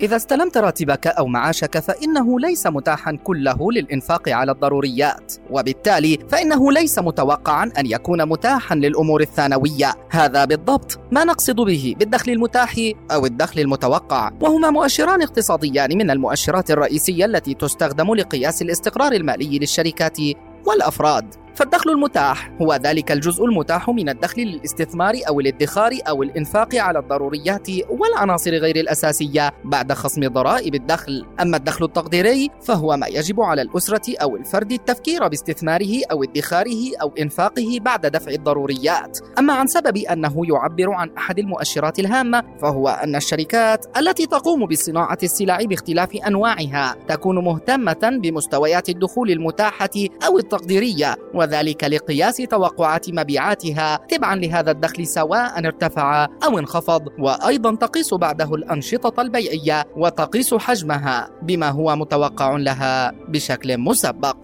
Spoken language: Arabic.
إذا استلمت راتبك أو معاشك فإنه ليس متاحا كله للإنفاق على الضروريات، وبالتالي فإنه ليس متوقعا أن يكون متاحا للأمور الثانوية، هذا بالضبط ما نقصد به بالدخل المتاح أو الدخل المتوقع، وهما مؤشران اقتصاديان من المؤشرات الرئيسية التي تستخدم لقياس الاستقرار المالي للشركات والأفراد. فالدخل المتاح هو ذلك الجزء المتاح من الدخل للاستثمار أو الادخار أو الإنفاق على الضروريات والعناصر غير الأساسية بعد خصم ضرائب الدخل. أما الدخل التقديري فهو ما يجب على الأسرة أو الفرد التفكير باستثماره أو ادخاره أو إنفاقه بعد دفع الضروريات. أما عن سبب أنه يعبر عن أحد المؤشرات الهامة فهو أن الشركات التي تقوم بصناعة السلع باختلاف أنواعها تكون مهتمة بمستويات الدخول المتاحة أو التقديرية وذلك لقياس توقعات مبيعاتها تبعا لهذا الدخل سواء ارتفع أو انخفض وأيضا تقيس بعده الأنشطة البيعية وتقيس حجمها بما هو متوقع لها بشكل مسبق.